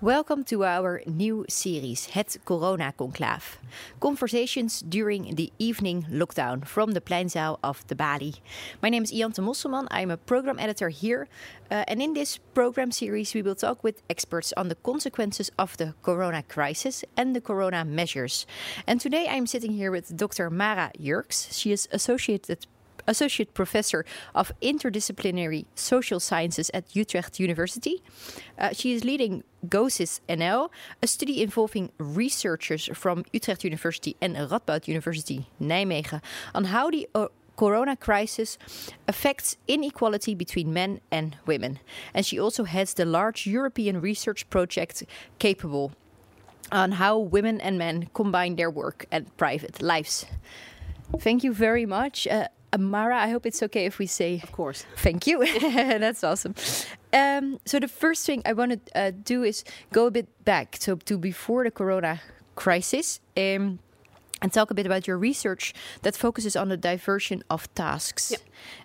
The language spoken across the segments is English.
Welcome to our new series, Het Corona Conclave. Conversations during the evening lockdown from the Pleinzaal of the Balie. My name is Ianthe Mosselman. I'm a program editor here. Uh, and in this program series, we will talk with experts on the consequences of the corona crisis and the corona measures. And today I'm sitting here with Dr. Mara Yerkes. She is associated Associate Professor of Interdisciplinary Social Sciences at Utrecht University. Uh, she is leading COGIS NL, a study involving researchers from Utrecht University and Radboud University Nijmegen on how the uh, corona crisis affects inequality between men and women. And she also heads the large European research project Capable on how women and men combine their work and private lives. Thank you very much. Uh, Amara, I hope it's okay if we say. Of course. Thank you. That's awesome. Um, so, the first thing I want to uh, do is go a bit back so to before the corona crisis um, and talk a bit about your research that focuses on the diversion of tasks. Yep.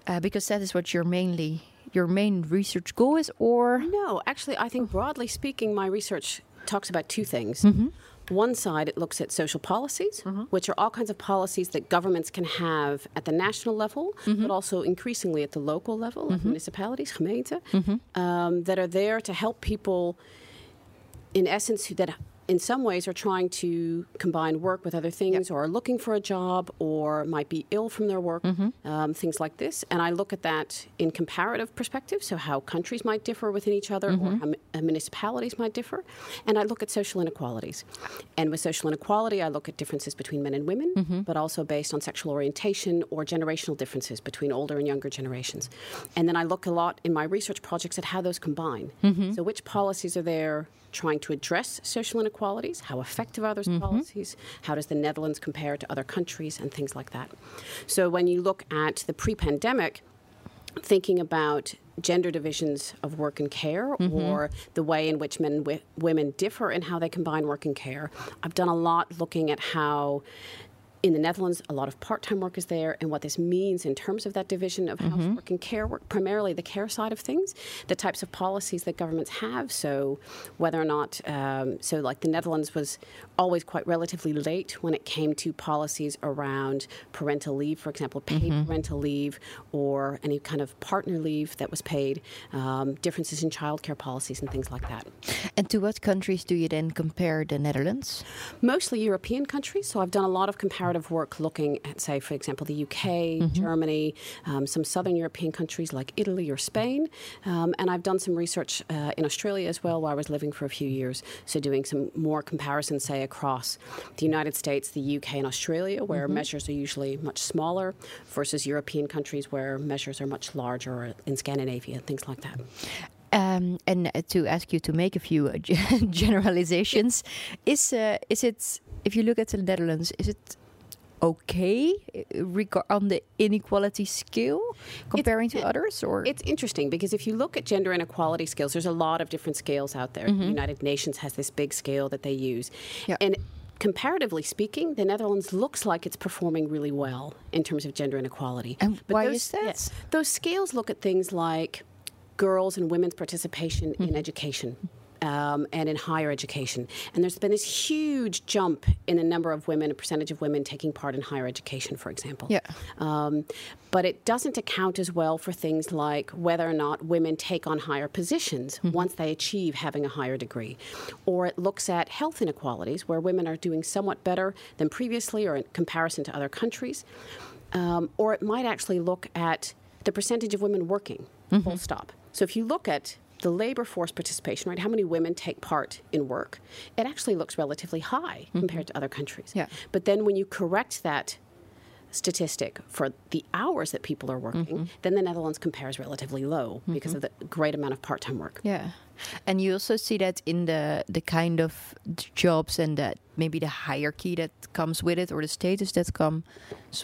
Uh, because that is what your mainly your main research goal is, or No, actually, I think broadly speaking, my research talks about two things. Mm-hmm. One side, it looks at social policies, mm-hmm. which are all kinds of policies that governments can have at the national level, mm-hmm. but also increasingly at the local level, like mm-hmm. municipalities, gemeenten, um, that are there to help people, in essence, who- that in some ways are trying to combine work with other things or are looking for a job or might be ill from their work, um, things like this. And I look at that in comparative perspective, so how countries might differ within each other or how mu- uh, municipalities might differ. And I look at social inequalities. And with social inequality, I look at differences between men and women, but also based on sexual orientation or generational differences between older and younger generations. And then I look a lot in my research projects at how those combine. So, which policies are there trying to address social inequalities? How effective are those mm-hmm. policies? How does the Netherlands compare to other countries and things like that? So, when you look at the pre pandemic, thinking about gender divisions of work and care mm-hmm. or the way in which men and wi- women differ in how they combine work and care. I've done a lot looking at how in the Netherlands, a lot of part-time work is there, and what this means in terms of that division of housework and care work, primarily the care side of things, the types of policies that governments have. So, whether or not, um, so like the Netherlands was always quite relatively late when it came to policies around parental leave, for example, paid parental leave or any kind of partner leave that was paid, um, differences in childcare policies and things like that. and to what countries do you then compare the Netherlands? mostly European countries. So I've done a lot of comparative work looking at, say, for example, the UK, Germany, um, some southern European countries like Italy or Spain. Um, and I've done some research uh, in Australia as well, where I was living for a few years. So doing some more comparisons, say, across the United States, the UK, and Australia, where measures are usually much smaller, versus European countries where measures are much larger, or in Scandinavia, things like that. Um, and to ask you to make a few uh, generalizations, is uh, is it if you look at the Netherlands, is it okay on the inequality scale comparing to uh, others, or It's interesting because if you look at gender inequality scales, there's a lot of different scales out there. The United Nations has this big scale that they use. Yeah. And comparatively speaking, the Netherlands looks like it's performing really well in terms of gender inequality. And why those, is that? yeah, those scales look at things like girls and women's participation in education. Um, and in higher education. And there's been this huge jump in the number of women, a percentage of women taking part in higher education, for example. Yeah. Um, but it doesn't account as well for things like whether or not women take on higher positions once they achieve having a higher degree. Or it looks at health inequalities, where women are doing somewhat better than previously or in comparison to other countries. Um, or it might actually look at the percentage of women working, full stop. So if you look at the labor force participation, right? How many women take part in work? It actually looks relatively high compared to other countries. Yeah. But then when you correct that statistic for the hours that people are working, Mm-hmm. then the Netherlands compares relatively low because of the great amount of part-time work. yeah, and you also see that in the the kind of jobs and that maybe the hierarchy that comes with it or the status that comes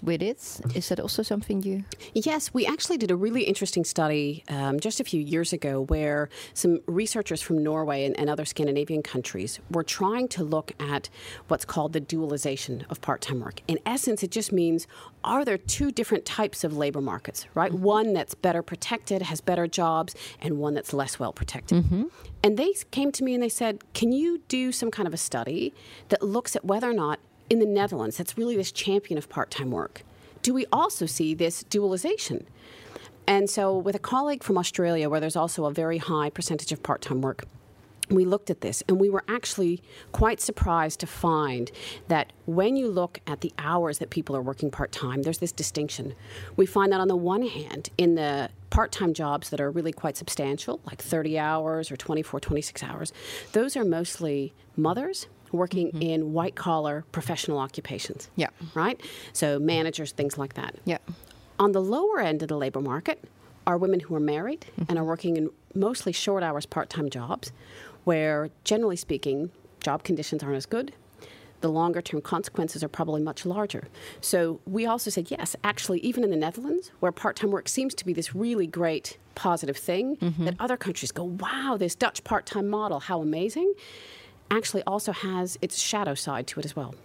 with it. Is that also something you? Yes, we actually did a really interesting study um, just a few years ago where some researchers from Norway and, and other Scandinavian countries were trying to look at what's called the dualization of part time work. In essence, it just means are there two different types of labor markets, right? One that's better protected, has better jobs, and one that's less well protected. Mm-hmm. And they came to me and they said, Can you do some kind of a study that looks at whether or not in the Netherlands, that's really this champion of part time work, do we also see this dualization? And so, with a colleague from Australia, where there's also a very high percentage of part time work, we looked at this and we were actually quite surprised to find that when you look at the hours that people are working part time, there's this distinction. We find that on the one hand, in the part time jobs that are really quite substantial, like 30 hours or 24, 26 hours, those are mostly mothers working mm-hmm. in white collar professional occupations. Yeah. Right? So managers, things like that. Yeah. On the lower end of the labor market are women who are married mm-hmm. and are working in mostly short hours part time jobs where, generally speaking, job conditions aren't as good. The longer term consequences are probably much larger. So we also said, yes, actually, even in the Netherlands, where part time work seems to be this really great positive thing, mm-hmm. that other countries go, wow, this Dutch part time model, how amazing, actually also has its shadow side to it as well.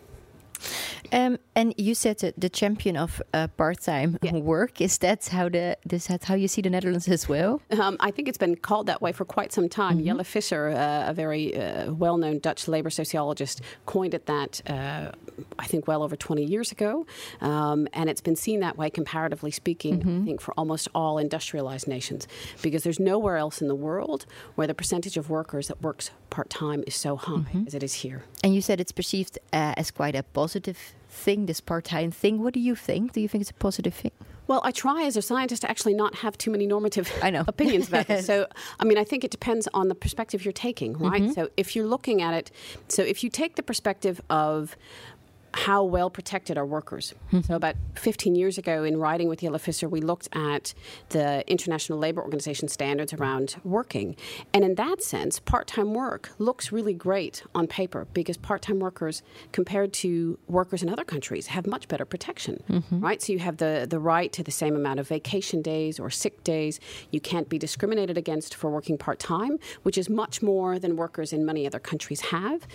Um, and you said that the champion of uh, part-time yeah. work is that how the is that how you see the Netherlands as well? Um, I think it's been called that way for quite some time. Mm-hmm. Jelle Visser, uh, a very uh, well-known Dutch labor sociologist, coined it that uh, I think well over 20 years ago, um, and it's been seen that way comparatively speaking. Mm-hmm. I think for almost all industrialized nations, because there's nowhere else in the world where the percentage of workers that works part-time is so high mm-hmm. as it is here. And you said it's perceived uh, as quite a positive thing, this part time thing. What do you think? Do you think it's a positive thing? Well, I try as a scientist to actually not have too many normative I know. opinions about this. So, I mean, I think it depends on the perspective you're taking, right? Mm-hmm. So, if you're looking at it, so if you take the perspective of how well protected are workers. Mm-hmm. So, about 15 years ago, in writing with Jelle Visser, we looked at the International Labour Organization standards around working. And in that sense, part time work looks really great on paper because part time workers, compared to workers in other countries, have much better protection, mm-hmm. right? So, you have the, the right to the same amount of vacation days or sick days. You can't be discriminated against for working part time, which is much more than workers in many other countries have.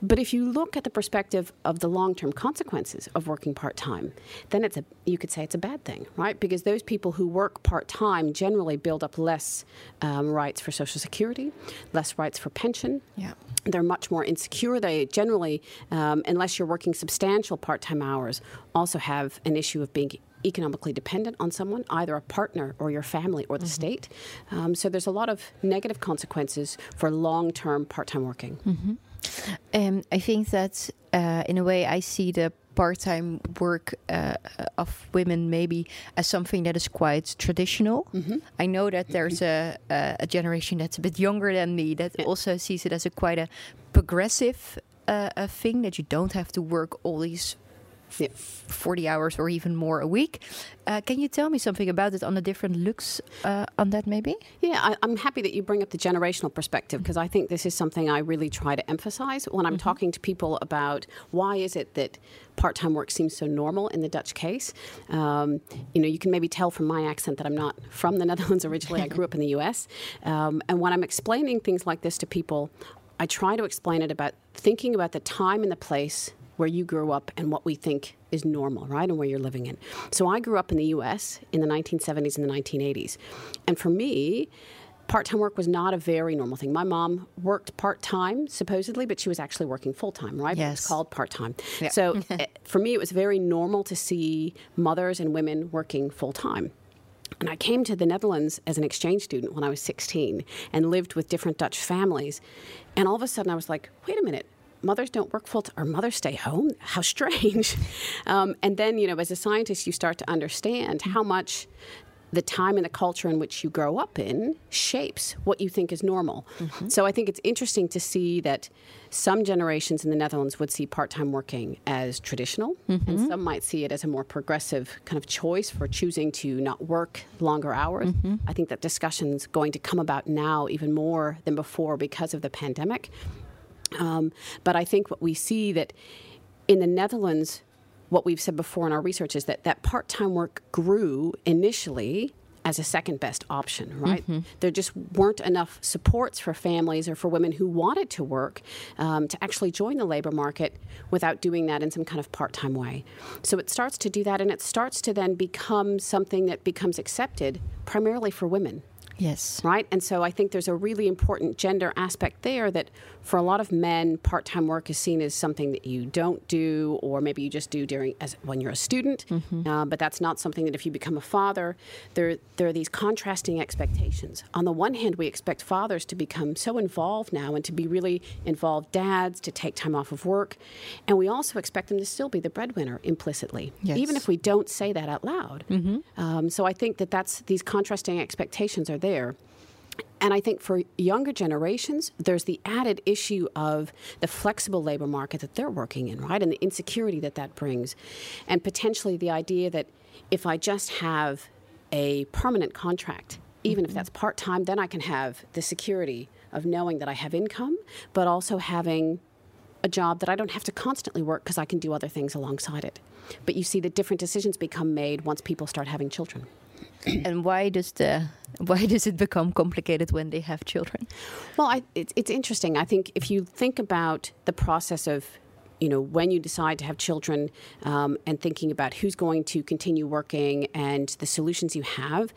But if you look at the perspective of the long term consequences of working part time, then it's a you could say it's a bad thing, right? Because those people who work part time generally build up less um, rights for Social Security, less rights for pension. Yeah. They're much more insecure. They generally, um, unless you're working substantial part time hours, also have an issue of being economically dependent on someone, either a partner or your family or the mm-hmm. state. Um, so there's a lot of negative consequences for long term part time working. Mm-hmm. Um, I think that uh, in a way I see the part-time work uh, of women maybe as something that is quite traditional. Mm-hmm. I know that there's a, a, generation that's a bit younger than me that yeah. also sees it as a quite a progressive uh, a thing that you don't have to work all these yeah. 40 hours or even more a week. Uh, can you tell me something about it on the different looks uh, on that, maybe? Yeah, I, am happy that you bring up the generational perspective because I think this is something I really try to emphasize when I'm mm-hmm. talking to people about why is it that part-time work seems so normal in the Dutch case. Um, you know, you can maybe tell from my accent that I'm not from the Netherlands originally. I grew up in the U.S. Um, and when I'm explaining things like this to people, I try to explain it about thinking about the time and the place where you grew up and what we think is normal, right? And where you're living in. So I grew up in the US in the 1970s and the 1980s. And for me, part time work was not a very normal thing. My mom worked part time, supposedly, but she was actually working full time, right? Yes. It's called part time. Yeah. So eh, for me, it was very normal to see mothers and women working full time. And I came to the Netherlands as an exchange student when I was 16 and lived with different Dutch families. And all of a sudden, I was like, wait a minute, mothers don't work full time or mothers stay home how strange um, and then you know as a scientist you start to understand how much the time and the culture in which you grow up in shapes what you think is normal. Mm-hmm. So I think it's interesting to see that some generations in the Netherlands would see part time working as traditional, mm-hmm. and some might see it as a more progressive kind of choice for choosing to not work longer hours. Mm-hmm. I think that discussion's going to come about now even more than before because of the pandemic. Um, but I think what we see that in the Netherlands, what we've said before in our research is that that part-time work grew initially as a second best option, right? Mm-hmm. There just weren't enough supports for families or for women who wanted to work um, to actually join the labor market without doing that in some kind of part time way. So it starts to do that, and it starts to then become something that becomes accepted primarily for women. Yes. Right? And so I think there's a really important gender aspect there that for a lot of men, part time work is seen as something that you don't do, or maybe you just do during as when you're a student. Mm-hmm. Uh, but that's not something that if you become a father, there, there are these contrasting expectations. On the one hand, we expect fathers to become so involved now and to be really involved dads, to take time off of work. And we also expect them to still be the breadwinner implicitly, yes. even if we don't say that out loud. Mm-hmm. Um, so I think that that's these contrasting expectations are there. And I think for younger generations, there's the added issue of the flexible labor market that they're working in, right? And the insecurity that that brings. And potentially the idea that if I just have a permanent contract, even mm-hmm. if that's part time, then I can have the security of knowing that I have income, but also having a job that I don't have to constantly work because I can do other things alongside it. But you see that different decisions become made once people start having children. and why does the why does it become complicated when they have children? Well, I, it, it's interesting. I think if you think about the process of you know, when you decide to have children um, and thinking about who's going to continue working and the solutions you have,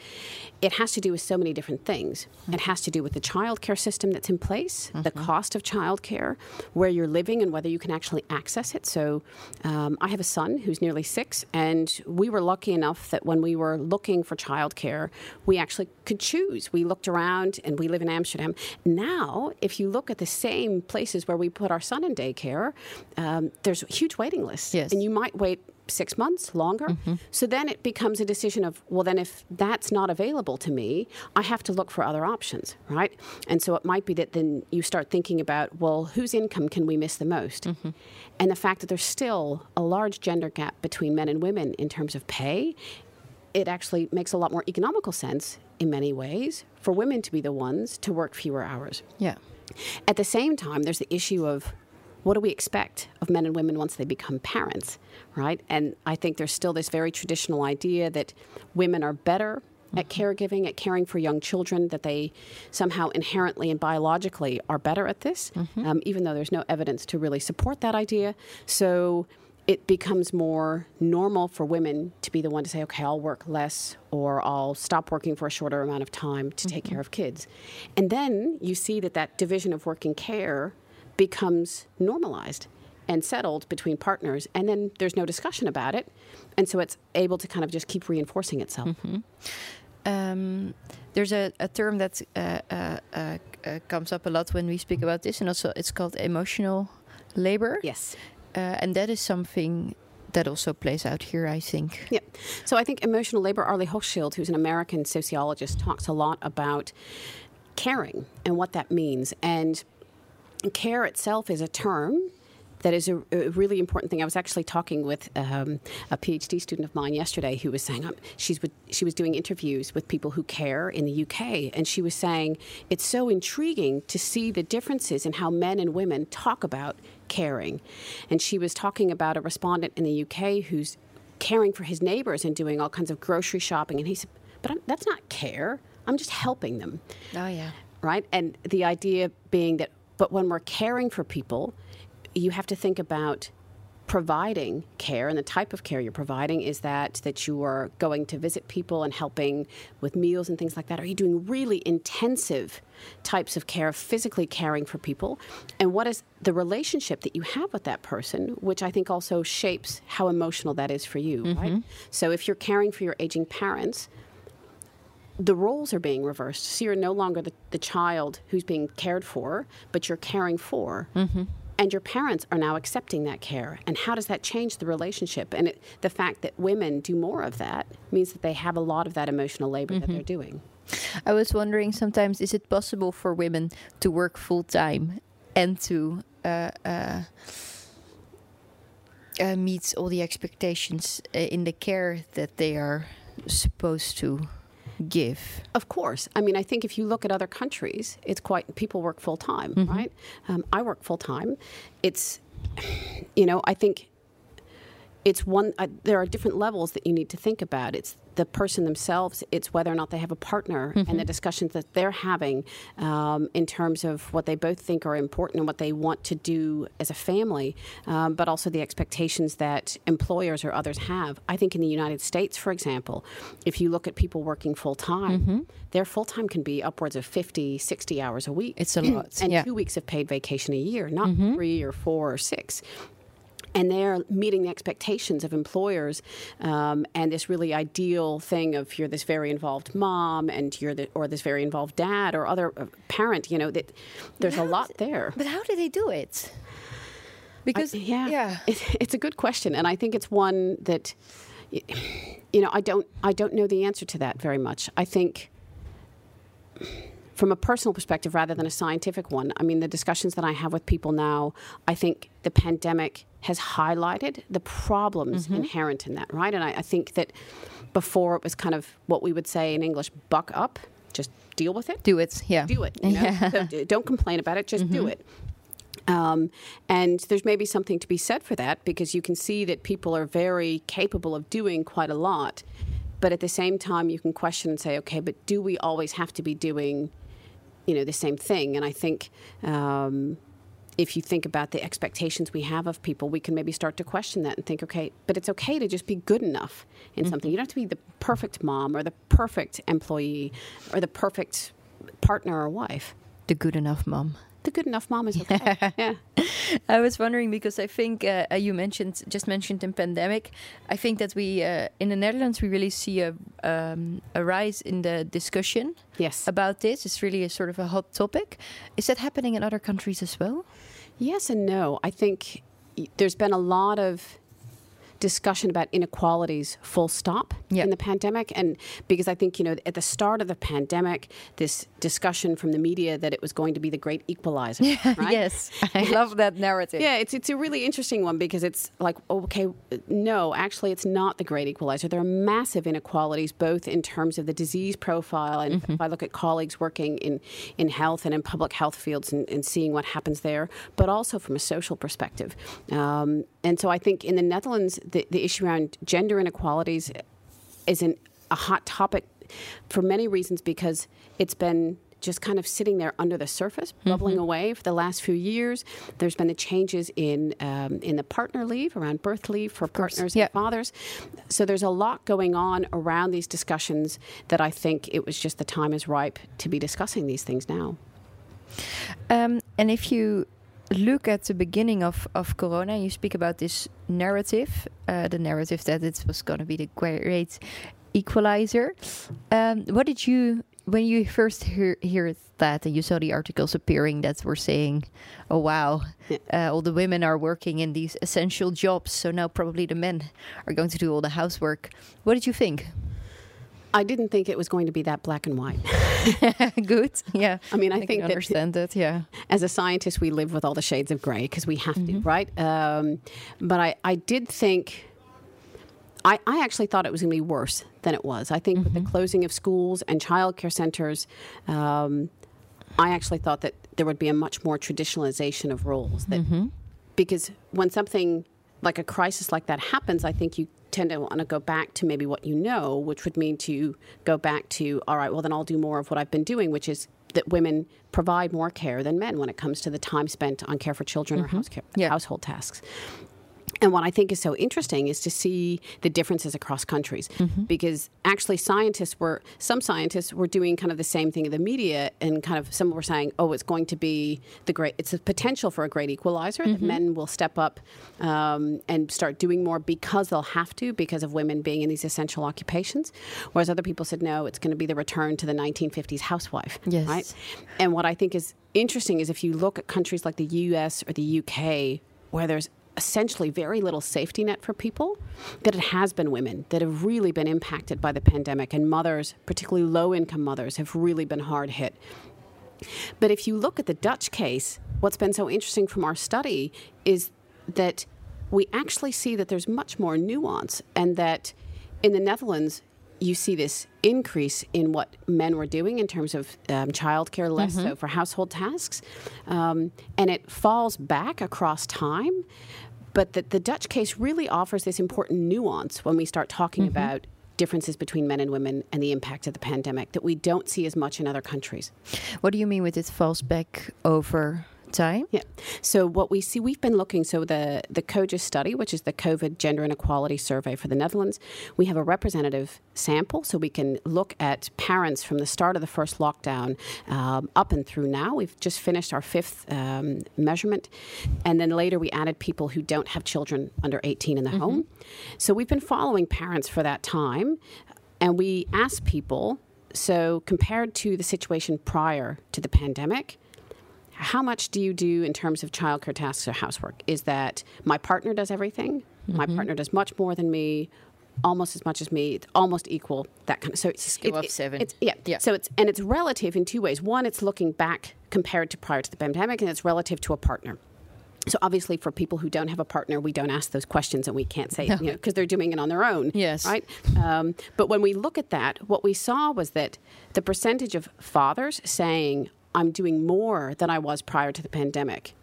it has to do with so many different things. Mm-hmm. It has to do with the childcare system that's in place, mm-hmm. the cost of childcare, where you're living, and whether you can actually access it. So, um, I have a son who's nearly six, and we were lucky enough that when we were looking for childcare, we actually could choose. We looked around, and we live in Amsterdam. Now, if you look at the same places where we put our son in daycare, uh, um, there's huge waiting lists. Yes. And you might wait six months longer. Mm-hmm. So then it becomes a decision of, well, then if that's not available to me, I have to look for other options, right? And so it might be that then you start thinking about, well, whose income can we miss the most? Mm-hmm. And the fact that there's still a large gender gap between men and women in terms of pay, it actually makes a lot more economical sense in many ways for women to be the ones to work fewer hours. Yeah. At the same time, there's the issue of what do we expect of men and women once they become parents, right? And I think there's still this very traditional idea that women are better at mm-hmm. caregiving, at caring for young children, that they somehow inherently and biologically are better at this, mm-hmm. um, even though there's no evidence to really support that idea. So it becomes more normal for women to be the one to say, okay, I'll work less or I'll stop working for a shorter amount of time to mm-hmm. take care of kids. And then you see that that division of work and care becomes normalized and settled between partners, and then there's no discussion about it, and so it's able to kind of just keep reinforcing itself. Mm-hmm. Um, there's a, a term that uh, uh, uh, comes up a lot when we speak about this, and also it's called emotional labor. Yes, uh, and that is something that also plays out here, I think. Yeah. So I think emotional labor. Arlie Hochschild, who's an American sociologist, talks a lot about caring and what that means, and care itself is a term that is a, a, really important thing. I was actually talking with um, a PhD student of mine yesterday who was saying um, she's with, she was doing interviews with people who care in the UK, and she was saying it's so intriguing to see the differences in how men and women talk about caring. And she was talking about a respondent in the UK who's caring for his neighbors and doing all kinds of grocery shopping, and he said, "But I'm, that's not care. I'm just helping them." Oh yeah. Right, and the idea being that but when we're caring for people, you have to think about providing care and the type of care you're providing is that that you are going to visit people and helping with meals and things like that. Are you doing really intensive types of care physically caring for people? And what is the relationship that you have with that person which i think also shapes how emotional that is for you mm-hmm. right so if you're caring for your aging parents the roles are being reversed. So you're no longer the, the child who's being cared for, but you're caring for. Mm-hmm. And your parents are now accepting that care. And how does that change the relationship? And it, the fact that women do more of that means that they have a lot of that emotional labor mm-hmm. that they're doing. I was wondering sometimes is it possible for women to work full time and to uh, uh, uh, meet all the expectations uh, in the care that they are supposed to give? Of course. I mean, I think if you look at other countries, it's quite, people work full time, mm-hmm. right? Um, I work full time. It's, you know, I think it's one uh, there are different levels that you need to think about it's the person themselves it's whether or not they have a partner mm-hmm. and the discussions that they're having um, in terms of what they both think are important and what they want to do as a family um, but also the expectations that employers or others have i think in the united states for example if you look at people working full-time mm-hmm. their full-time can be upwards of 50 60 hours a week it's a lot and yeah. two weeks of paid vacation a year not mm-hmm. three or four or six and they're meeting the expectations of employers um, and this really ideal thing of you're this very involved mom and you're the, or this very involved dad or other uh, parent you know that there's a lot there. but how do they do it? Because I, yeah, yeah. It, it's a good question and i think it's one that you know i don't i don't know the answer to that very much. I think from a personal perspective rather than a scientific one, I mean, the discussions that I have with people now, I think the pandemic has highlighted the problems mm-hmm. inherent in that, right? And I, I, think that before it was kind of what we would say in English, buck up, just deal with it. Do it, yeah. Do it. You know? yeah. So don't complain about it, just mm-hmm. do it. Um, and there's maybe something to be said for that because you can see that people are very capable of doing quite a lot. But at the same time, you can question and say, okay, but do we always have to be doing you know the same thing. And I think um, if you think about the expectations we have of people, we can maybe start to question that and think, okay, but it's okay to just be good enough in mm-hmm. something. You don't have to be the perfect mom or the perfect employee or the perfect partner or wife. The good enough mom the good enough mom is okay. yeah. I was wondering because I think uh, you mentioned just mentioned in pandemic. I think that we uh, in the Netherlands we really see a um, a rise in the discussion. Yes. About this, it's really a sort of a hot topic. Is that happening in other countries as well? Yes and no. I think there's been a lot of discussion about inequalities full stop yep. in the pandemic and because i think you know at the start of the pandemic this discussion from the media that it was going to be the great equalizer right? yes i love that narrative yeah it's, it's a really interesting one because it's like okay no actually it's not the great equalizer there are massive inequalities both in terms of the disease profile and mm-hmm. if i look at colleagues working in, in health and in public health fields and, and seeing what happens there but also from a social perspective um, and so i think in the netherlands the, the issue around gender inequalities is an, a hot topic for many reasons because it's been just kind of sitting there under the surface, bubbling mm-hmm. away for the last few years. There's been the changes in um, in the partner leave around birth leave for partners and fathers. So there's a lot going on around these discussions that I think it was just the time is ripe to be discussing these things now. Um, and if you look at the beginning of, of Corona, you speak about this narrative, uh, the narrative that it was going to be the great equalizer. Um, what did you, when you first hear, hear that and you saw the articles appearing that were saying, oh wow, uh, all the women are working in these essential jobs, so now probably the men are going to do all the housework. What did you think? I didn't think it was going to be that black and white. Good. Yeah. I mean, I, I think understand that, it. Yeah. As a scientist, we live with all the shades of gray because we have mm-hmm. to, right? Um, but I, I did think. I, I actually thought it was going to be worse than it was. I think mm-hmm. with the mm-hmm. closing of schools and childcare centers, um, I actually thought that there would be a much more traditionalization of roles. That mm-hmm. because when something like a crisis like that happens, I think you tend to want to go back to maybe what you know, which would mean to go back to, all right, well, then I'll do more of what I've been doing, which is that women provide more care than men when it comes to the time spent on care for children mm-hmm. or house care, yeah. household tasks. And what I think is so interesting is to see the differences across countries mm-hmm. because actually scientists were, some scientists were doing kind of the same thing in the media and kind of some were saying, oh, it's going to be the great, it's a potential for a great equalizer mm-hmm. that men will step up um, and start doing more because they'll have to because of women being in these essential occupations. Whereas other people said, no, it's going to be the return to the 1950s housewife. Yes. Right? And what I think is interesting is if you look at countries like the US or the UK, where there's essentially very little safety net for people, that it has been women that have really been impacted by the pandemic, and mothers, particularly low income mothers, have really been hard hit. But if you look at the Dutch case, what's been so interesting from our study is that we actually see that there's much more nuance, and that in the Netherlands, you see this increase in what men were doing in terms of um, childcare, less mm-hmm. so for household tasks. Um, and it falls back across time. but that the Dutch case really offers this important nuance when we start talking mm-hmm. about differences between men and women and the impact of the pandemic that we don't see as much in other countries. What do you mean with this falls back over time? Yeah. So what we see, we've been looking. So the the COGIS study, which is the COVID Gender Inequality Survey for the Netherlands, we have a representative sample, so we can look at parents from the start of the first lockdown um, up and through now. We've just finished our fifth um, measurement, and then later we added people who don't have children under 18 in the mm-hmm. home. So we've been following parents for that time, and we asked people. So, compared to the situation prior to the pandemic, how much do you do in terms of childcare tasks or housework? Is that my partner does everything? Mm-hmm. My partner does much more than me, almost as much as me. Almost equal. That kind of so it's scale it, of seven. It's, yeah, yeah. So it's and it's relative in two ways. One, it's looking back compared to prior to the pandemic, and it's relative to a partner. So obviously, for people who don't have a partner, we don't ask those questions, and we can't say no. you know because they're doing it on their own. Yes, right. Um, but when we look at that, what we saw was that the percentage of fathers saying, I'm doing more than I was prior to the pandemic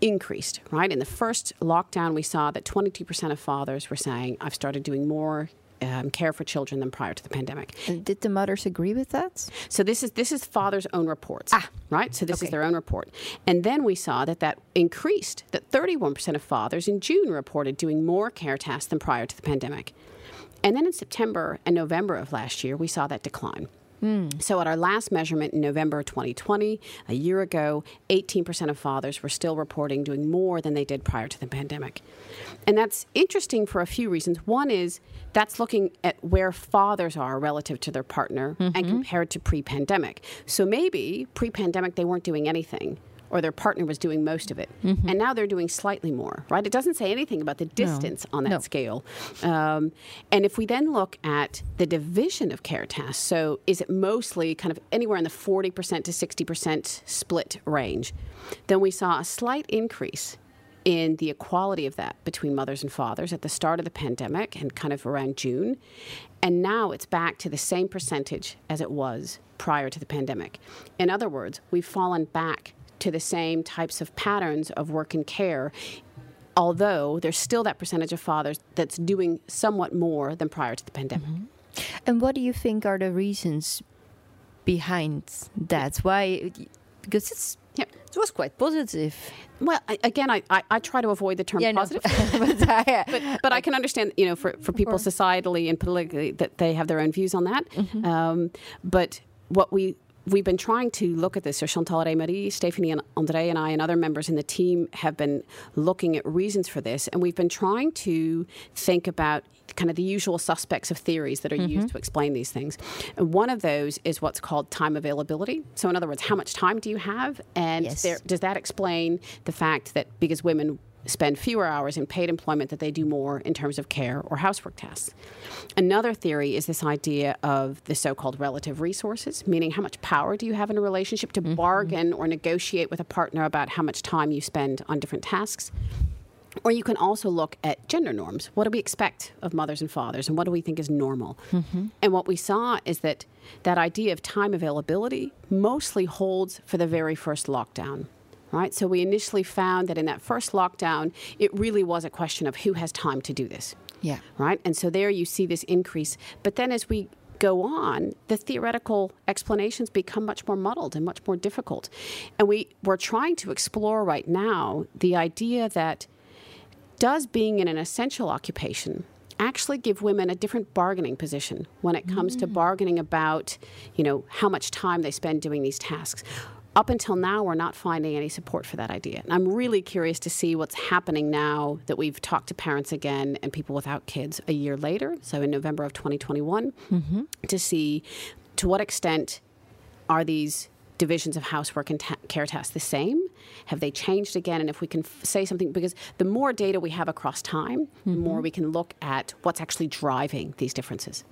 increased, right? In the first lockdown, we saw that 22% of fathers were saying, I've started doing more um, care for children than prior to the pandemic. And did the mothers agree with that? So this is this is fathers' own reports. Ah, right. So this okay. is their own report, and then we saw that that increased. That 31% of fathers in June reported doing more care tasks than prior to the pandemic, and then in September and November of last year, we saw that decline. Mm. So, at our last measurement in November 2020, a year ago, 18% of fathers were still reporting doing more than they did prior to the pandemic. And that's interesting for a few reasons. One is that's looking at where fathers are relative to their partner mm-hmm. and compared to pre pandemic. So, maybe pre pandemic they weren't doing anything or their partner was doing most of it. Mm-hmm. And now they're doing slightly more, right? It doesn't say anything about the distance no. on that no. scale. Um, and if we then look at the division of care tasks, so is it mostly kind of anywhere in the 40% to 60% split range, then we saw a slight increase in the equality of that between mothers and fathers at the start of the pandemic and kind of around June. And now it's back to the same percentage as it was prior to the pandemic. In other words, we've fallen back to the same types of patterns of work and care although there's still that percentage of fathers that's doing somewhat more than prior to the pandemic. Mm -hmm. And what do you think are the reasons behind that? Why? Because it's yeah. It was quite positive. Well, I, again, I, I, I, try to avoid the term yeah, positive, no. but, but, but, I can understand, you know, for, for people societally and politically that they have their own views on that. Mm -hmm. um, but what we we've been trying to look at this. So Chantal Remery, Stephanie and Andre and I and other members in the team have been looking at reasons for this, and we've been trying to think about kind of the usual suspects of theories that are mm-hmm. used to explain these things. And one of those is what's called time availability. So in other words, how much time do you have, and yes. there, does that explain the fact that because women spend fewer hours in paid employment, that they do more in terms of care or housework tasks. Another theory is this idea of the so called relative resources, meaning how much power do you have in a relationship to mm-hmm. bargain or negotiate with a partner about how much time you spend on different tasks. Or you can also look at gender norms. What do we expect of mothers and fathers, and what do we think is normal? Mm-hmm. And what we saw is that that idea of time availability mostly holds for the very first lockdown right? So we initially found that in that first lockdown, it really was a question of who has time to do this. Yeah. Right? And so there you see this increase. But then as we go on, the theoretical explanations become much more muddled and much more difficult. And we, we're trying to explore right now the idea that does being in an essential occupation actually give women a different bargaining position when it comes mm. to bargaining about, you know, how much time they spend doing these tasks? Up until now, we're not finding any support for that idea. And I'm really curious to see what's happening now that we've talked to parents again and people without kids a year later, so in November of 2021, mm-hmm. to see to what extent are these divisions of housework and ta- care tasks the same? Have they changed again? And if we can f- say something, because the more data we have across time, mm-hmm. the more we can look at what's actually driving these differences.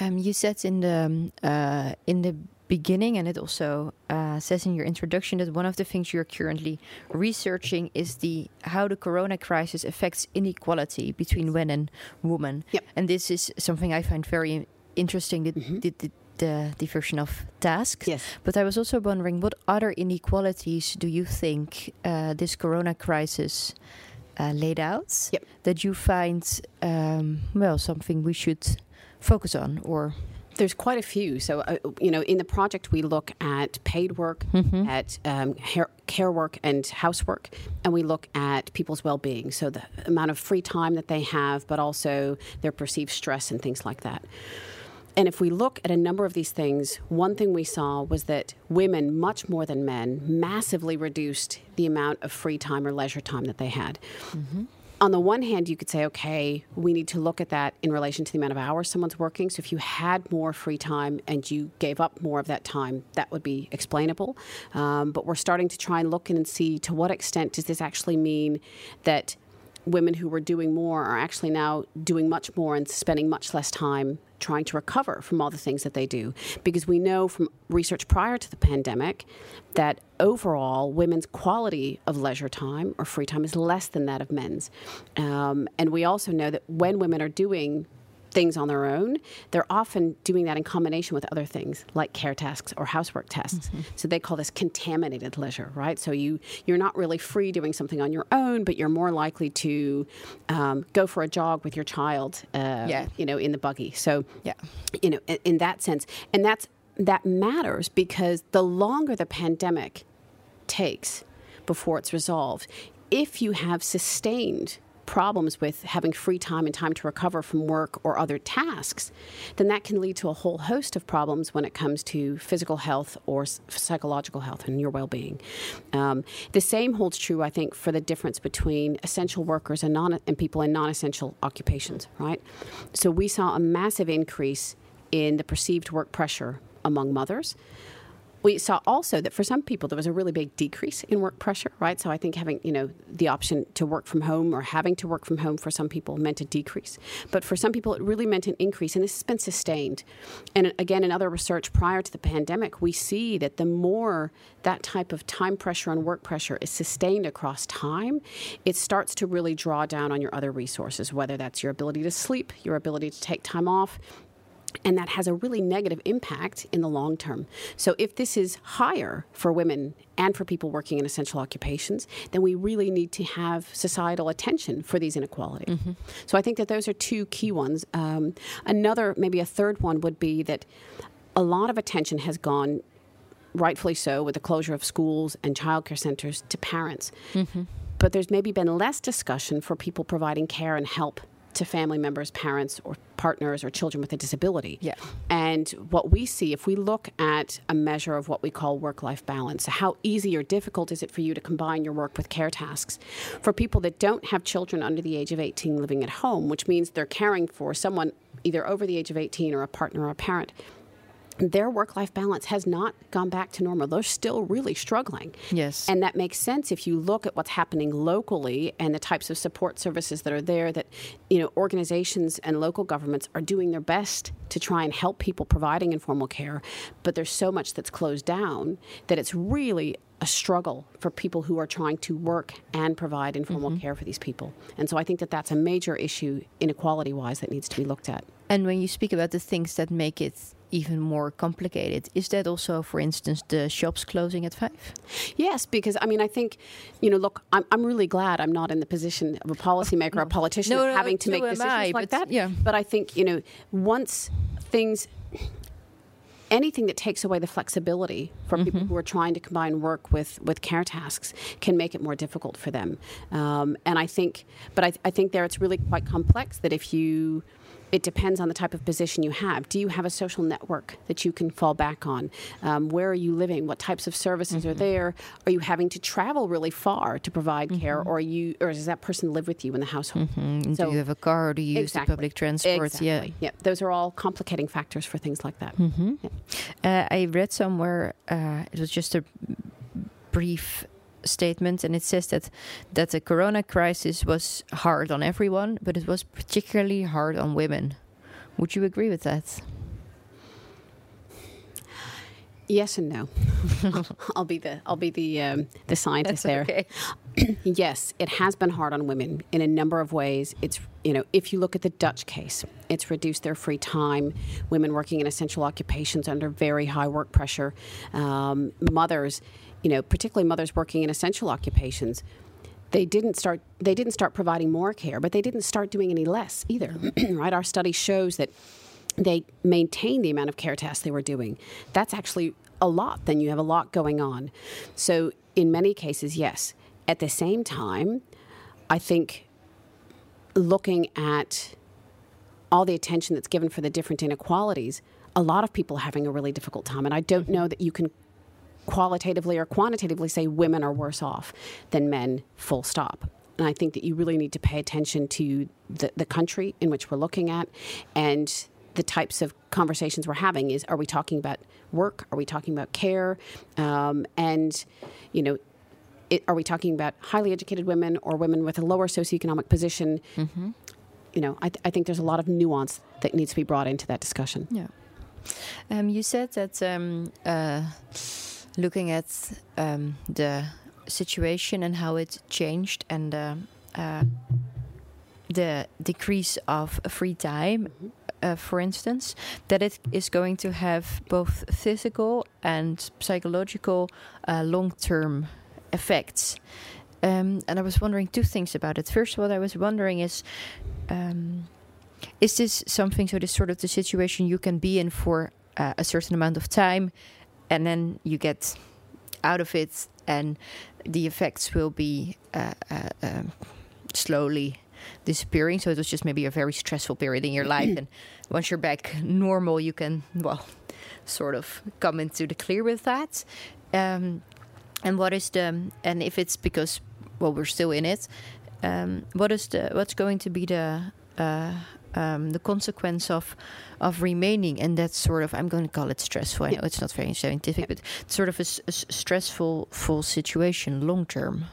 Um, you said in the um, uh, in the beginning, and it also uh, says in your introduction that one of the things you're currently researching is the how the corona crisis affects inequality between men and women. Yep. And this is something I find very interesting. The, mm-hmm. the, the, the division of tasks. Yes. But I was also wondering what other inequalities do you think uh, this corona crisis uh, laid out Yep. that you find um, well something we should focus on or There's quite a few. So, uh, you know, in the project, we look at paid work, at um, hair, care work, and housework, and we look at people's well being. So, the amount of free time that they have, but also their perceived stress and things like that. And if we look at a number of these things, one thing we saw was that women, much more than men, massively reduced the amount of free time or leisure time that they had. On the one hand, you could say, okay, we need to look at that in relation to the amount of hours someone's working. So if you had more free time and you gave up more of that time, that would be explainable. Um, but we're starting to try and look in and see to what extent does this actually mean that women who were doing more are actually now doing much more and spending much less time trying to recover from all the things that they do. Because we know from research prior to the pandemic that overall women's quality of leisure time or free time is less than that of men's. Um, and we also know that when women are doing things on their own, they're often doing that in combination with other things like care tasks or housework tasks. So they call this contaminated leisure, right? So you you're not really free doing something on your own, but you're more likely to um, go for a jog with your child, uh, Yeah. you know, in the buggy. So Yeah. you know, in, in that sense, and that's that matters because the longer the pandemic takes before it's resolved, if you have sustained problems with having free time and time to recover from work or other tasks, then that can lead to a whole host of problems when it comes to physical health or psychological health and your well being. Um, the same holds true, I think, for the difference between essential workers and, non- and people in non essential occupations, right? So we saw a massive increase in the perceived work pressure among mothers we saw also that for some people there was a really big decrease in work pressure right? So i think having you know the option to work from home or having to work from home for some people meant a decrease. But for some people it really meant an increase and this has been sustained. And again in other research prior to the pandemic we see that the more that type of time pressure and work pressure is sustained across time it starts to really draw down on your other resources whether that's your ability to sleep your ability to take time off and that has a really negative impact in the long term. So, if this is higher for women and for people working in essential occupations, then we really need to have societal attention for these inequalities. So, I think that those are two key ones. Um, another, maybe a third one, would be that a lot of attention has gone, rightfully so, with the closure of schools and childcare centers to parents. But there's maybe been less discussion for people providing care and help to family members, parents, or partners, or children with a disability. Yeah. And what we see, if we look at a measure of what we call work life balance, how easy or difficult is it for you to combine your work with care tasks? For people that don't have children under the age of 18 living at home, which means they're caring for someone either over the age of 18 or a partner or a parent, their work life balance has not gone back to normal. They're still really struggling. Yes. And that makes sense if you look at what's happening locally and the types of support services that are there that you know organizations and local governments are doing their best to try and help people providing informal care, but there's so much that's closed down that it's really a struggle for people who are trying to work and provide informal mm-hmm. care for these people. And so I think that that's a major issue inequality wise that needs to be looked at. And when you speak about the things that make it even more complicated, is that also, for instance, the shops closing at five? Yes, because I mean, I think, you know, look, I'm, I'm really glad I'm not in the position of a policymaker or a politician No, no, having to make decisions I, like but that. yeah. But I think, you know, once things, anything that takes away the flexibility for people Mm-hmm. who are trying to combine work with, with care tasks can make it more difficult for them. Um, and I think, but I, I think there it's really quite complex that if you, it depends on the type of position you have. Do you have a social network that you can fall back on? Um, where are you living? What types of services Mm-hmm. are there? Are you having to travel really far to provide care, or are you, or does that person live with you in the household? Mm, So- do you have a car or do you use Exactly. the public transport? Exactly. Yeah. Yeah, those are all complicating factors for things like that. Uh, I read somewhere uh, it was just a brief statement, and it says that that the Corona crisis was hard on everyone, but it was particularly hard on women. Would you agree with that? Yes and no. I'll be the I'll be the um, the scientist there. okay. yes, it has been hard on women in a number of ways. It's you know, if you look at the Dutch case, it's reduced their free time. Women working in essential occupations under very high work pressure. Um, mothers, you know, particularly mothers working in essential occupations. they didn't start they didn't start providing more care, but they didn't start doing any less either. right? Our study shows that they maintained the amount of care tasks they were doing. That's actually a lot. Then you have a lot going on. So in many cases, yes. At the same time, I think looking at all the attention that's given for the different inequalities, a lot of people are having a really difficult time. And I don't mm-hmm. know that you can qualitatively or quantitatively say women are worse off than men, full stop. And I think that you really need to pay attention to the, the country in which we're looking at and the types of conversations we're having is are we talking about work? Are we talking about care? Um, and you know it, are we talking about highly educated women or women with a lower socioeconomic position? Mm-hmm. you know I, th- I, think there's a lot of nuance that needs to be brought into that discussion. Yeah. Um, you said that um, uh, looking at um, the situation and how it changed and uh, uh, the decrease of free time, uh, for instance, that it is going to have both physical and psychological uh, long term effects. Um, and I was wondering two things about it. First, what I was wondering is. Um, is this something so this sort of the situation you can be in for uh, a certain amount of time and then you get out of it and the effects will be uh, uh, um, slowly disappearing. So it was just maybe a very stressful period in your life. And once you're back normal you can well sort of come into the clear with that. Um, and what is the and if it's because well we're still in it um, what is the what's going to be the uh, um, the consequence of of remaining and that sort of I'm going to call it stressful. I know it's not very scientific, but sort of a, a stressful full situation long term.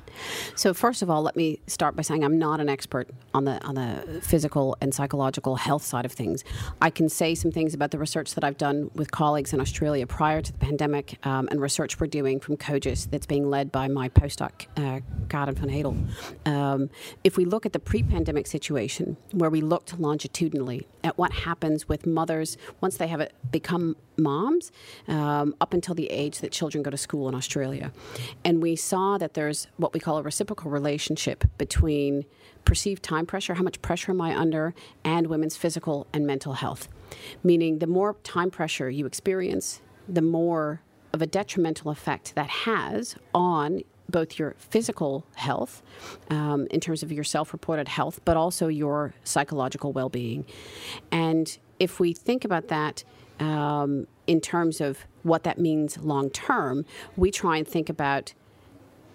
So first of all, let me start by saying I'm not an expert on the on the physical and psychological health side of things. I can say some things about the research that I've done with colleagues in Australia prior to the pandemic um, and research we're doing from COGIS that's being led by my postdoc uh, Karen van Hedel. Um, if we look at the pre-pandemic situation, where we looked longitudinally at what happens with mothers once they have become moms um, up until the age that children go to school in Australia. And we saw that there's what we call a reciprocal relationship between perceived time pressure, how much pressure am I under, and women's physical and mental health. Meaning, the more time pressure you experience, the more of a detrimental effect that has on both your physical health, um, in terms of your self reported health, but also your psychological well being. And if we think about that um, in terms of what that means long term, we try and think about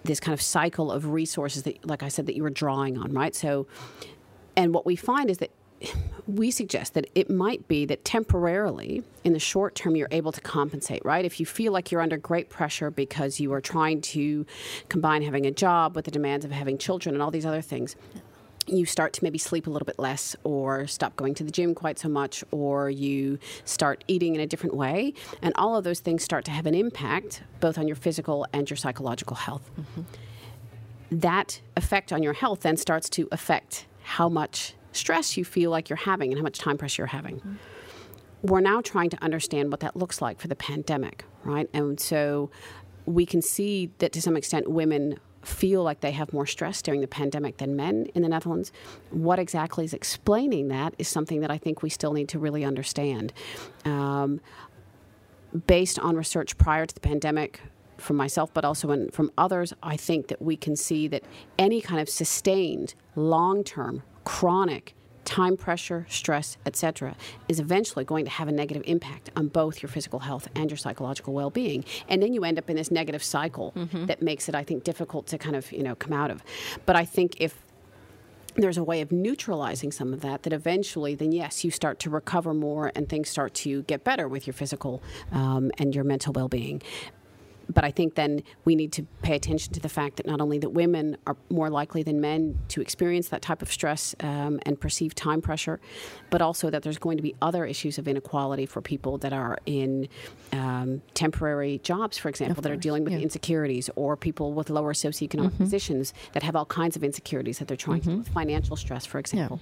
this kind of cycle of resources that, like I said, that you were drawing on, right? So, and what we find is that we suggest that it might be that temporarily, in the short term, you're able to compensate, right? If you feel like you're under great pressure because you are trying to combine having a job with the demands of having children and all these other things, you start to maybe sleep a little bit less or stop going to the gym quite so much or you start eating in a different way and all of those things start to have an impact both on your physical and your psychological health mm-hmm. that effect on your health then starts to affect how much stress you feel like you're having and how much time pressure you're having mm-hmm. we're now trying to understand what that looks like for the pandemic right and so we can see that to some extent women feel like they have more stress during the pandemic than men in the Netherlands. What exactly is explaining that is something that I think we still need to really understand. Um, based on research prior to the pandemic, from myself, but also in, from others, I think that we can see that any kind of sustained, long term, chronic time pressure, stress, etc., is eventually going to have a negative impact on both your physical health and your psychological well-being. And then you end up in this negative cycle mm-hmm. that makes it, I think, difficult to kind of you know come out of. But I think if there's a way of neutralizing some of that that eventually then yes you start to recover more and things start to get better with your physical um, and your mental well-being but I think then we need to pay attention to the fact that not only that women are more likely than men to experience that type of stress um, and perceive time pressure, but also that there's going to be other issues of inequality for people that are in um, temporary jobs, for example, that are dealing with yeah. insecurities, or people with lower socioeconomic mm-hmm. positions that have all kinds of insecurities that they're trying mm-hmm. to, financial stress, for example.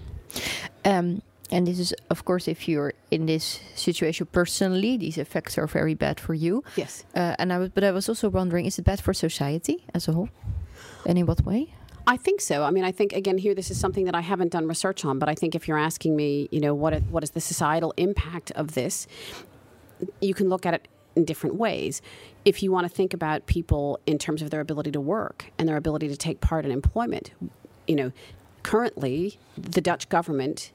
Yeah. Um, and this is, of course, if you're in this situation personally, these effects are very bad for you. Yes. Uh, and I was, but I was also wondering, is it bad for society as a whole? And in what way? I think so. I mean, I think again here this is something that I haven't done research on, but I think if you're asking me, you know, what what is the societal impact of this, you can look at it in different ways. If you want to think about people in terms of their ability to work and their ability to take part in employment, you know, currently the Dutch government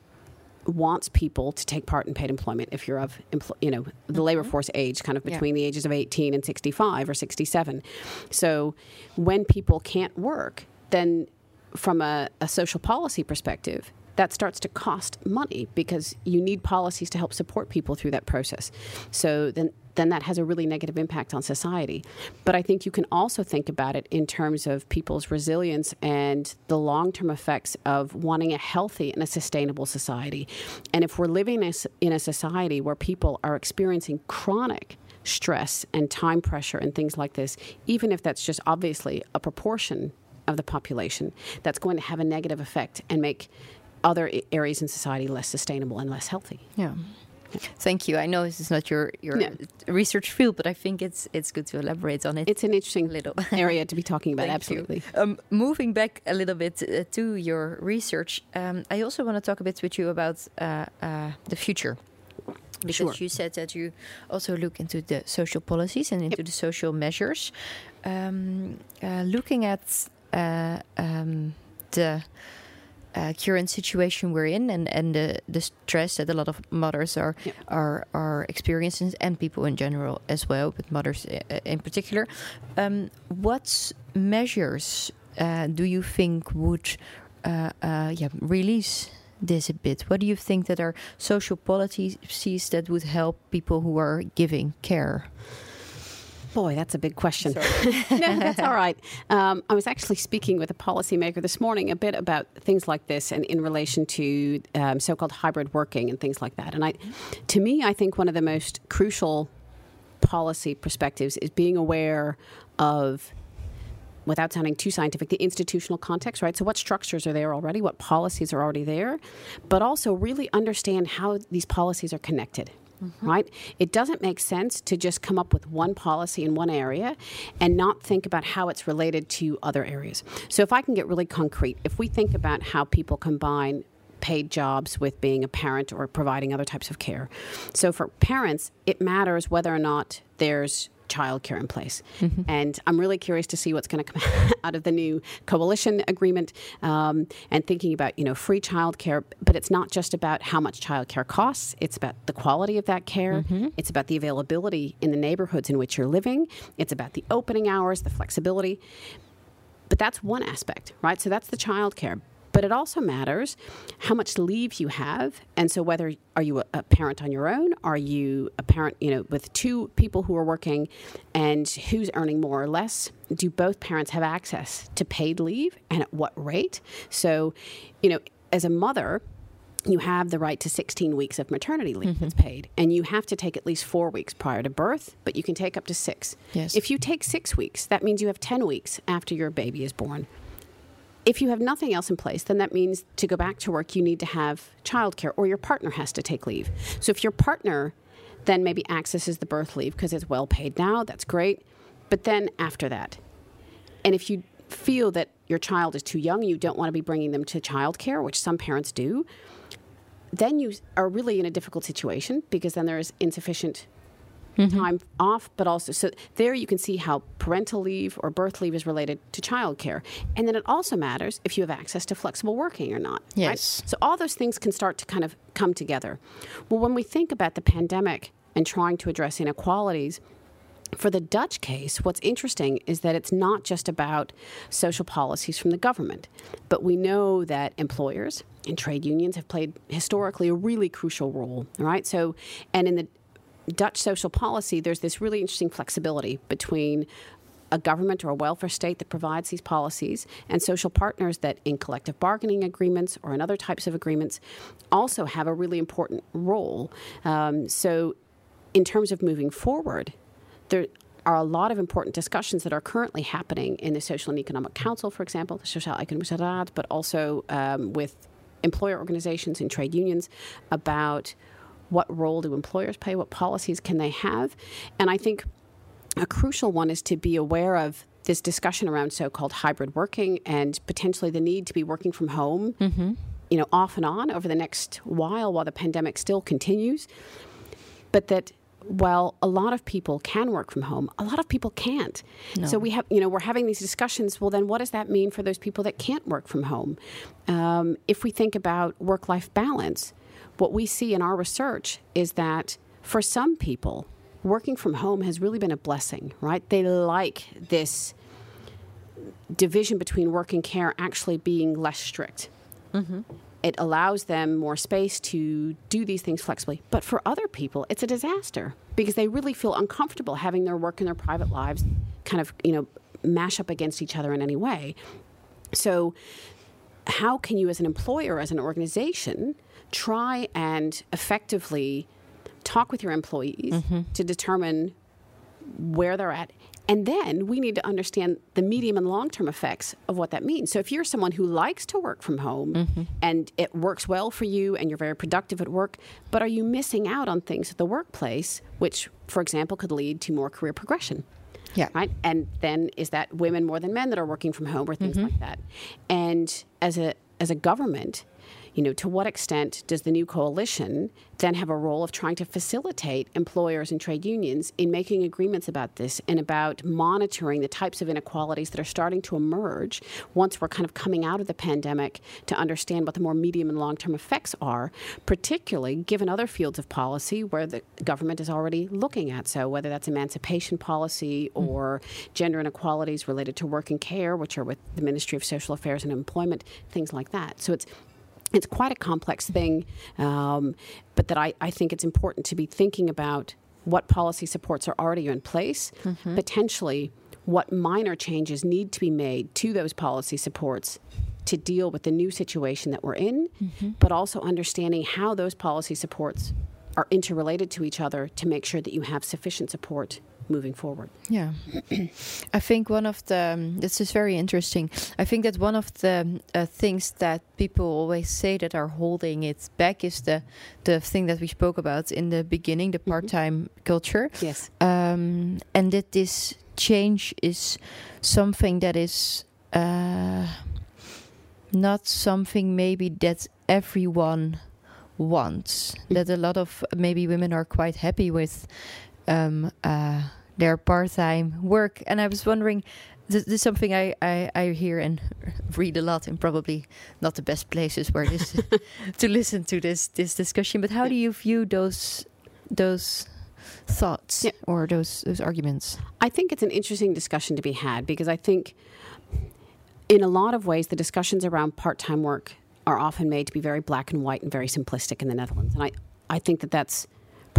wants people to take part in paid employment if you're of you know the mm-hmm. labor force age kind of between yeah. the ages of 18 and 65 or 67 so when people can't work then from a, a social policy perspective that starts to cost money because you need policies to help support people through that process. So then then that has a really negative impact on society. But I think you can also think about it in terms of people's resilience and the long term effects of wanting a healthy and a sustainable society. And if we're living in a society where people are experiencing chronic stress and time pressure and things like this, even if that's just obviously a proportion of the population, that's going to have a negative effect and make other areas in society less sustainable and less healthy. Yeah. Thank you. I know this is not your your yeah. research field, but I think it's it's good to elaborate on it. It's an interesting little area to be talking about. absolutely. Um, moving back a little bit uh, to your research, um, I also want to talk a bit with you about uh, uh, the future. Because sure. you said that you also look into the social policies and into yep. the social measures. Um, uh, looking at uh, um, the uh, current situation we're in and, and the, the stress that a lot of mothers are yeah. are are experiencing and people in general as well, but mothers uh, in particular. Um, what measures uh, do you think would uh, uh, yeah release this a bit? What do you think that are social policies that would help people who are giving care? Boy, that's a big question. no, that's all right. Um, I was actually speaking with a policymaker this morning a bit about things like this and in relation to um, so-called hybrid working and things like that. And I, to me, I think one of the most crucial policy perspectives is being aware of without sounding too scientific, the institutional context, right? So, what structures are there already? What policies are already there? But also, really understand how these policies are connected mm-hmm. right? It doesn't make sense to just come up with one policy in one area and not think about how it's related to other areas. So, if I can get really concrete, if we think about how people combine paid jobs with being a parent or providing other types of care. So for parents, it matters whether or not there's childcare in place. Mm-hmm. And I'm really curious to see what's going to come out of the new coalition agreement um, and thinking about, you know, free childcare. But it's not just about how much childcare costs, it's about the quality of that care, mm-hmm. it's about the availability in the neighborhoods in which you're living, it's about the opening hours, the flexibility. But that's one aspect, right? So that's the childcare. But it also matters how much leave you have. And so whether are you a, parent on your own? Are you a parent, you know, with two people who are working and who's earning more or less? Do both parents have access to paid leave and at what rate? So, you know, as a mother, you have the right to 16 weeks of maternity leave mm-hmm. that's paid, and you have to take at least four weeks prior to birth, but you can take up to six. Yes. If you take six weeks, that means you have 10 weeks after your baby is born if you have nothing else in place, then that means to go back to work, you need to have childcare or your partner has to take leave. So if your partner then maybe accesses the birth leave because it's well paid now, that's great. But then after that, and if you feel that your child is too young, you don't want to be bringing them to childcare, which some parents do, then you are really in a difficult situation because then there is insufficient mm-hmm. time off, but also so there you can see how parental leave or birth leave is related to childcare, and then it also matters if you have access to flexible working or not. Yes. Right? So all those things can start to kind of come together. Well, when we think about the pandemic and trying to address inequalities. For the Dutch case, what's interesting is that it's not just about social policies from the government, but we know that employers and trade unions have played historically a really crucial role, right? So, and in the Dutch social policy, there's this really interesting flexibility between a government or a welfare state that provides these policies and social partners that in collective bargaining agreements or in other types of agreements also have a really important role. Um, so, in terms of moving forward, there are a lot of important discussions that are currently happening in the Social and Economic Council, for example, the Social Economische Raad, but also um, with employer organizations and trade unions about what role do employers play? What policies can they have? And I think a crucial one is to be aware of this discussion around so-called hybrid working and potentially the need to be working from home, you know, off and on over the next while while the pandemic still continues. But that while a lot of people can work from home, a lot of people can't. So we have, you know, we're having these discussions. Well, then what does that mean for those people that can't work from home? Um, if we think about work-life balance, what we see in our research is that for some people, working from home has really been a blessing, right? They like this division between work and care actually being less strict. Mm-hmm. It allows them more space to do these things flexibly. But for other people, it's a disaster because they really feel uncomfortable having their work and their private lives kind of, you know, mash up against each other in any way. So, how can you, as an employer, as an organization, try and effectively talk with your employees mm-hmm. to determine where they're at. And then we need to understand the medium and long term effects of what that means. So, if you're someone who likes to work from home mm-hmm. and it works well for you and you're very productive at work, but are you missing out on things at the workplace, which, for example, could lead to more career progression? Yeah. Right. And then is that women more than men that are working from home or things mm-hmm. like that? And as a as a government, you know, to what extent does the new coalition then have a role of trying to facilitate employers and trade unions in making agreements about this and about monitoring the types of inequalities that are starting to emerge once we're kind of coming out of the pandemic to understand what the more medium and long term effects are, particularly given other fields of policy where the government is already looking at. So, whether that's emancipation policy mm-hmm. or gender inequalities related to work and care, which are with the Ministry of Social Affairs and Employment, things like that. So, it's it's quite a complex thing, um, but that I, I think it's important to be thinking about what policy supports are already in place, potentially what minor changes need to be made to those policy supports to deal with the new situation that we're in, but also understanding how those policy supports are interrelated to each other to make sure that you have sufficient support moving forward. Yeah, I think one of the um, this is very interesting. I think that one of the uh, things that people always say that are holding it back is the the thing that we spoke about in the beginning, the part-time culture. Yes. um, and that this change is something that is uh, not something maybe that everyone wants. That a lot of maybe women are quite happy with um, uh, their part-time work, and I was wondering. This, this is something I, I, I hear and read a lot, and probably not the best places where this to listen to this this discussion. But how do you view those those thoughts Yeah. or those those arguments? I think it's an interesting discussion to be had because I think, in a lot of ways, the discussions around part time work are often made to be very black and white and very simplistic in the Netherlands. And I, I think that that's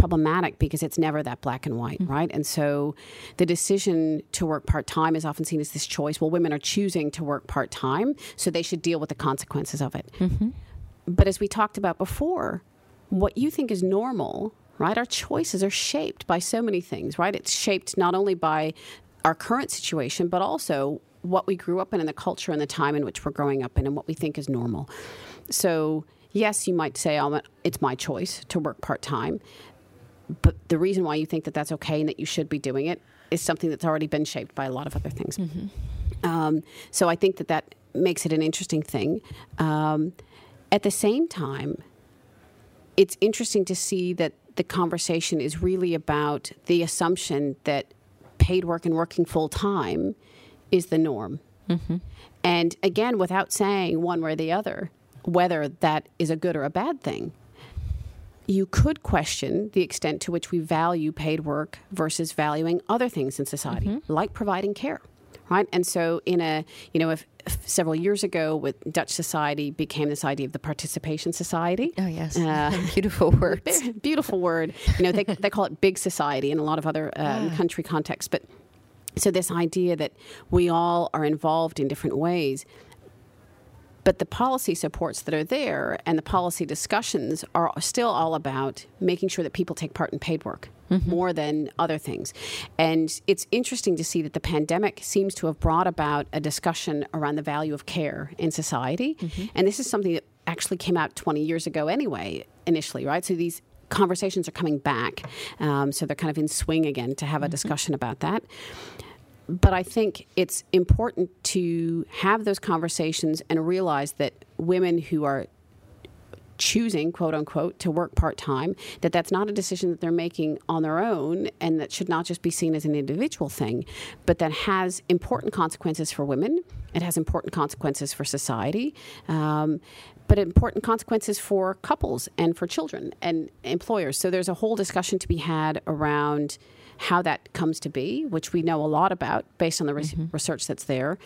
problematic because it's never that black and white, mm-hmm. right? And so the decision to work part time is often seen as this choice. Well, women are choosing to work part time, so they should deal with the consequences of it. Mm-hmm. But as we talked about before, what you think is normal, right? Our choices are shaped by so many things, right? It's shaped not only by our current situation, but also what we grew up in and the culture and the time in which we're growing up in and what we think is normal. So, yes, you might say, oh, it's my choice to work part time. But the reason why you think that that's okay and that you should be doing it is something that's already been shaped by a lot of other things. Um, so I think that that makes it an interesting thing. Um, at the same time, it's interesting to see that the conversation is really about the assumption that paid work and working full time is the norm. And again, without saying one way or the other whether that is a good or a bad thing, you could question the extent to which we value paid work versus valuing other things in society, like providing care. Right, and so in a you know, if, several years ago, with Dutch society became this idea of the participation society. Oh yes, Uh, beautiful words. Be- beautiful word. You know, they, they call it big society in a lot of other um, country contexts. But so this idea that we all are involved in different ways. But the policy supports that are there and the policy discussions are still all about making sure that people take part in paid work mm-hmm. more than other things. And it's interesting to see that the pandemic seems to have brought about a discussion around the value of care in society. Mm-hmm. And this is something that actually came out 20 years ago anyway, initially, right? So these conversations are coming back. Um, so they're kind of in swing again to have a mm-hmm. discussion about that. But I think it's important to have those conversations and realize that women who are choosing quote unquote to work part-time that that's not a decision that they're making on their own and that should not just be seen as an individual thing but that has important consequences for women. It has important consequences for society. Um, but important consequences for couples and for children and employers. So there's a whole discussion to be had around how that comes to be which we know a lot about based on the mm-hmm. research that's there.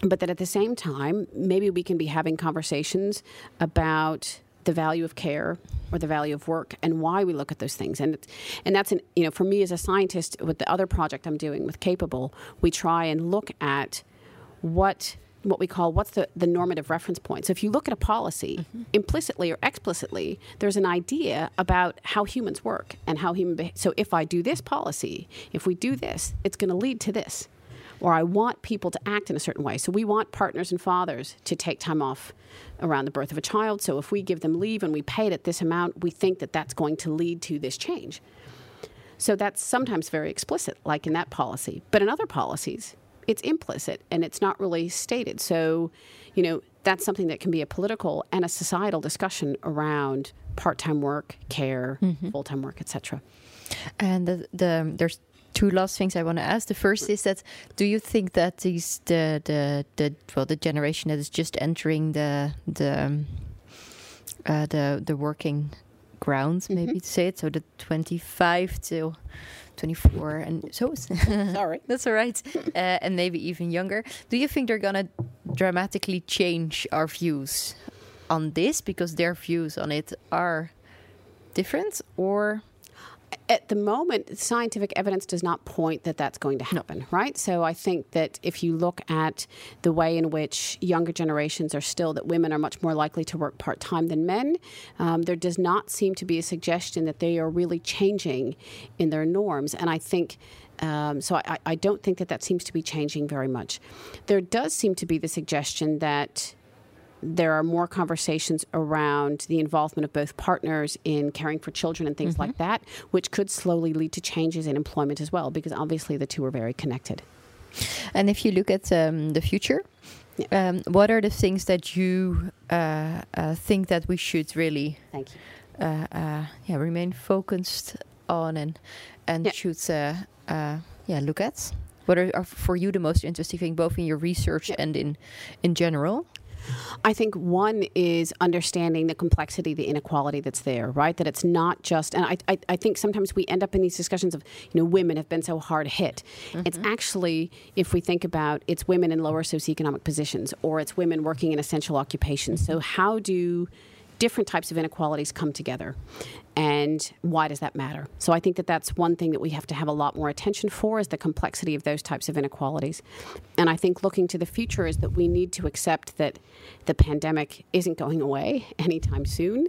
But that at the same time, maybe we can be having conversations about the value of care or the value of work and why we look at those things. And and that's an you know for me as a scientist with the other project I'm doing with capable we try and look at what what we call what's the, the normative reference point. So if you look at a policy, mm-hmm. implicitly or explicitly, there's an idea about how humans work and how human. Be- so if I do this policy, if we do this, it's going to lead to this or I want people to act in a certain way. So we want partners and fathers to take time off around the birth of a child. So if we give them leave and we pay it at this amount, we think that that's going to lead to this change. So that's sometimes very explicit, like in that policy. But in other policies, it's implicit and it's not really stated. So, you know, that's something that can be a political and a societal discussion around part-time work, care, mm-hmm. full-time work, etc. And the, the, there's two last things I want to ask. The first is that do you think that these the the the well the generation that is just entering the the um, uh, the the working grounds, maybe mm -hmm. to say it, so the twenty five to 24 and so sorry. that's all right uh, and maybe even younger. Do you think they're gonna dramatically change our views on this because their views on it are different or at the moment, scientific evidence does not point that that's going to happen, no. right? So I think that if you look at the way in which younger generations are still, that women are much more likely to work part time than men, um, there does not seem to be a suggestion that they are really changing in their norms. And I think. Um, so I, I don't think that that seems to be changing very much. There does seem to be the suggestion that there are more conversations around the involvement of both partners in caring for children and things mm-hmm. like that, which could slowly lead to changes in employment as well, because obviously the two are very connected. And if you look at um, the future, yeah. um, what are the things that you uh, uh, think that we should really, thank you, uh, uh yeah, remain focused on and and yeah. should uh, uh, yeah look at? What are, are, for you the most interesting thing, both in your research yeah. and in in general? I think one is understanding the complexity, the inequality that's there, right? That it's not just, and I, I, I think sometimes we end up in these discussions of, you know, women have been so hard hit. Mm-hmm. It's actually, if we think about it's women in lower socioeconomic positions or it's women working in essential occupations. So, how do different types of inequalities come together. And why does that matter? So i think that that's one thing that we have to have a lot more attention for is the complexity of those types of inequalities. And i think looking to the future is that we need to accept that the pandemic isn't going away anytime soon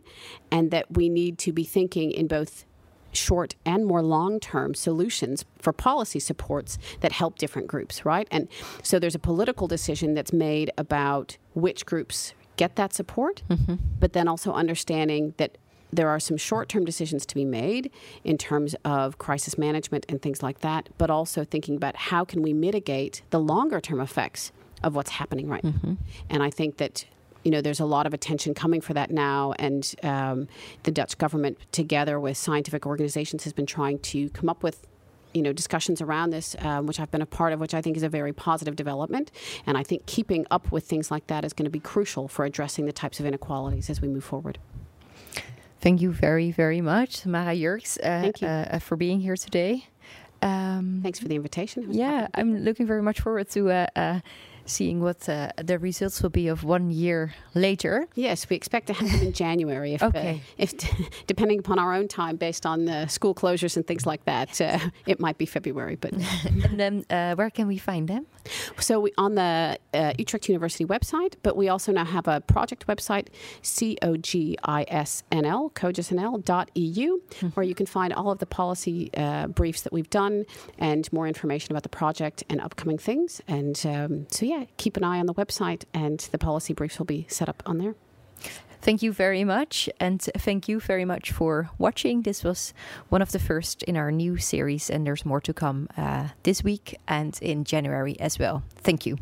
and that we need to be thinking in both short and more long term solutions for policy supports that help different groups, right? And so there's a political decision that's made about which groups get that support, mm-hmm. but then also understanding that there are some short term decisions to be made in terms of crisis management and things like that, but also thinking about how can we mitigate the longer term effects of what's happening right mm-hmm. now. And I think that you know, there's a lot of attention coming for that now, and um, the Dutch government, together with scientific organizations, has been trying to come up with you know discussions around this, um, which I've been a part of, which I think is a very positive development. And I think keeping up with things like that is going to be crucial for addressing the types of inequalities as we move forward. Thank you very, very much, Mara Yerkes, uh, uh, uh, for being here today. Um, Thanks for the invitation. Yeah, I'm looking very much forward to uh, uh, seeing what uh, the results will be of one year later. Yes, we expect to have them in January. If, uh, okay. Uh, if depending upon our own time, based on the school closures and things like that, uh, it might be February. But and then, uh, where can we find them? So we on the uh, Utrecht University website, but we also now have a project website, c o g i s n l cogisnl.eu, mm-hmm. where you can find all of the policy briefs that we've done and more information about the project and upcoming things. And um, so keep an eye on the website, and the policy briefs will be set up on there. Thank you very much. And thank you very much for watching. This was one of the first in our new series, and there's more to come uh, this week and in January as well. Thank you.